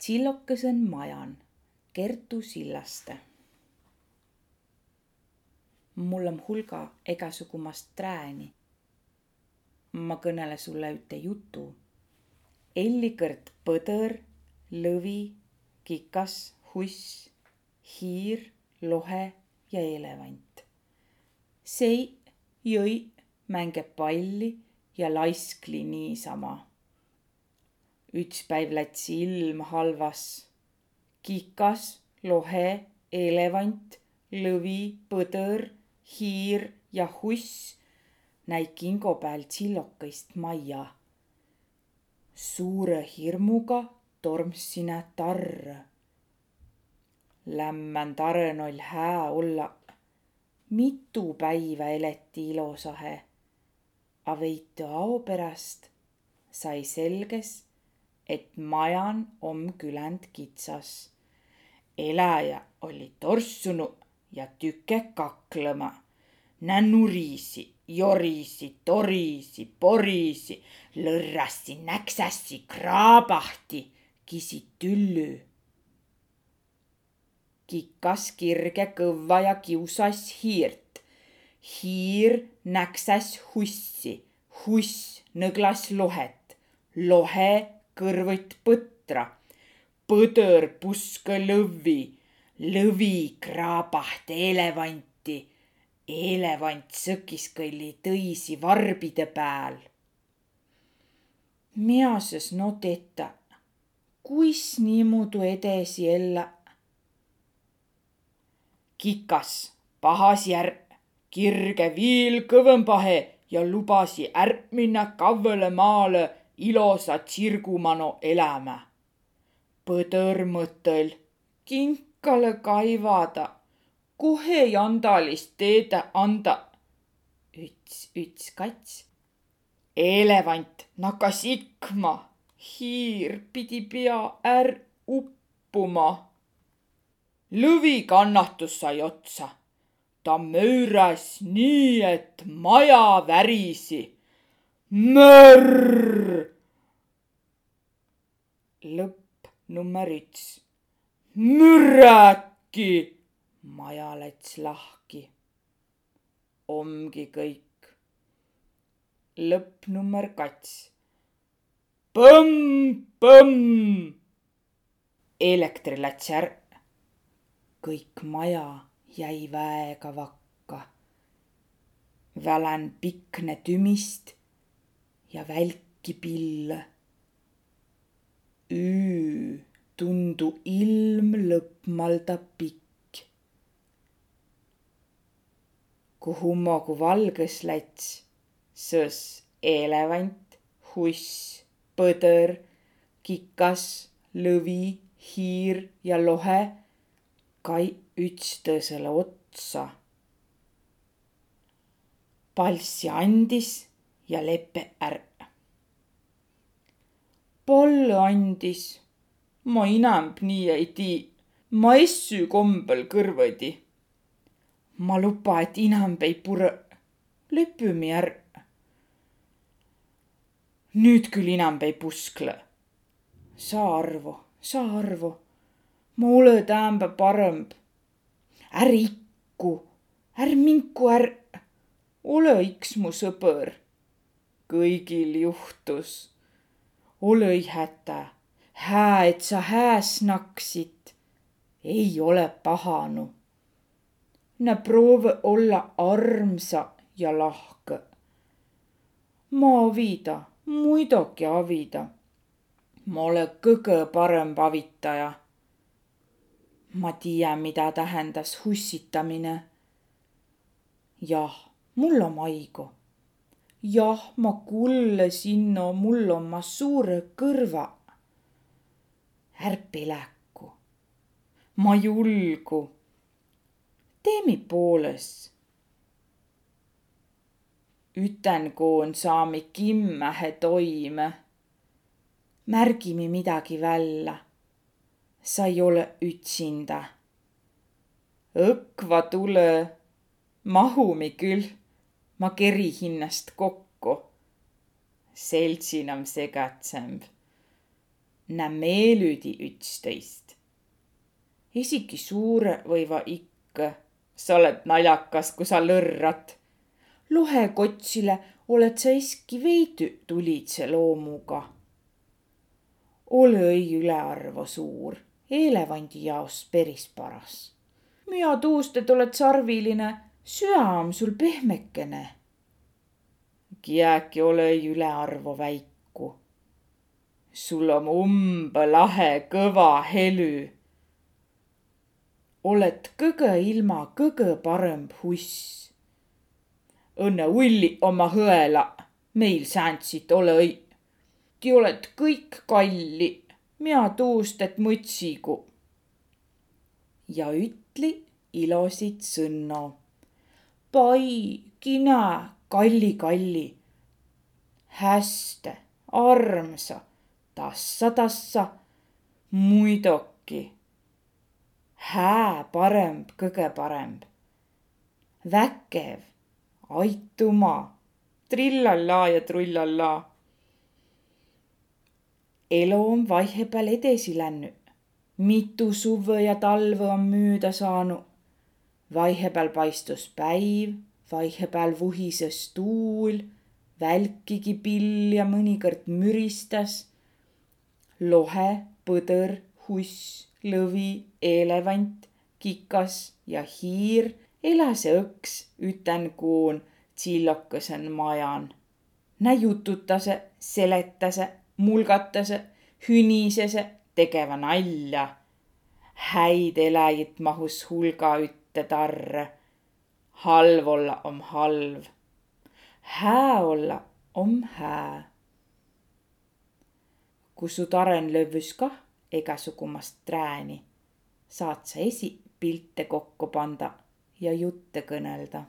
Tsillokõsõn majan, Kertu Sillaste. mul om hulga egäsugumast trääni. ma kõnõlõ sulle üte jutu. Ellikõrd põdõr, lõvi, kikas, huss, hiir, lohe ja elevant. Seiq, jõiq, mänge palli ja laiskli niisama üts päiv läts' ilm halvas. kikas, lohe, elevant, lõvi, põdõr, hiir ja huss näi kingo pääl tsillokõist majja. suure hirmuga tormssi nä tarrõ. Lämmän tarõn oll' hää ollaq. mitu päivä eleti ilosahe, a veidü ao peräst sai selges et majan om küländ kitsas. eläjäq olliq torssunuq ja tüke kaklõma. Nä nurisiq, jorisiq, torisiq, porisiq, lõrrassi, näksässi, kraabahti, gisi tüllü. kikas kirge kõvva ja kiusas hiirt. hiir näksäs hussi, huss nõglas lohet, lohe kõrvõtt põtra. põdõr puskõ lõvvi, lõvi kraabaht eelevanti. Eelevant sõkiskõlli tõisi varbidõ pääl. Miasõs no tetäq? Kuis niimuudu edesi elläq? Kikas pahasi ärq, kirge viil kõvõmbahe ja lubasi ärq minnäq kavvõlõ maalõ ilosa tsirgumano elämä. Põdõr mõtõl, kinkalõ kaivada, kohe jandalist teedäq andaq. üts, üts kats. Eelevant nakas ikma, hiir pidi pia ärq uppuma. lõvi kannatus sai otsa. ta möyräs nii, et maja värisi. Mörr! lõpp nummer üts. Mürräki! maja läts lahki. omgi kõik. lõpp nummer kats. Põmm, põmm. elekter läts ärq. kõik maja jäi väega vakka. välän pikne tümist ja välki pille Üü tundu ilmlõpmalda pikk. Ku hummogu valgõs läts, sõs eelevant, huss, põdõr, kikas, lõvi, hiir ja lohe kaiq ütstõõsõlõ otsa. Palssi andis ja lepeq ärq Pollõ andis. Ma inämb nii ei tiiq. Ma essü kombõl kõrvõdi. Ma lupa, et inämb ei purõq. Lepümi ärq. Nüüd küll inämb ei pusklõ. Saa arvo, saa arvo. Ma olõ täämbä parõmb. Är ikku, är minku ärq. Olõ iks mu sõbõr. kõigil juhtus olõ-i hätä. Hää, et sa hääs naksit. ei ole pahanu. Nä proovõ olla armsaq ja lahkõq. Ma avida, muidoki avida. Ma olõ kõgõ parõmb avitaja. ma tiiä, mida tähendas hussitamine. jah, mul om aigo jah, ma kullõ sinno, mul ommaq suurõq kõrvaq. Ärq piläku. Ma julgu. Teemi poolõs. Ütän, koon saami kimmähe toime. märgimi midagi vällä. sa ei ole ütsinda. õkva tulõ, mahumi küll ma keri hinnast kokku. seltsin om segatsemb. nämme eelüdi ütsteist. isegi suure võiva ikka, sa oled naljakas, kui sa lõrrad. lohekotsile oled sa eski veidi tulidse loomuga. ole õi ülearvo suur, elevandi jaos päris paras. mina tuust, et oled sarviline, süä on sul pehmekene. Kiäki ole õi ülearvo väiku sul on umbe lahe kõva helü. oled kõgõ ilma kõgõ parõmb huss. õnne ulli oma hõela, meil säänsit ole-õi. Ti oled kõik kalli, mina tuust, et mõtsigu. ja ütli ilosit sõnno. Pai, kina, kalli, kalli. häste, armsa tassa, tassa. muidoki. hää paremb, kõige paremb. väkev, aituma, trillallaa ja trullallaa. elu on vahepeal edasi läinud. mitu suve ja talve on mööda saanud. Vahepeal paistus päiv, vahepeal vuhises tuul, välkigi pill ja mõnikord müristas lohe, põder, huss, lõvi, elevant, kikas ja hiir eläse õks üten kuun tsillokõsen majan. Nä jututase, seletase, mulgatase, hünisese, tegeva nalja. häid eläjit mahus hulga ütte tarre. halv olla om halv. hää olla om hää kui su taren lövvüs kah egasugumast trääni, saad sa esi pilte kokku panda ja jutte kõnelda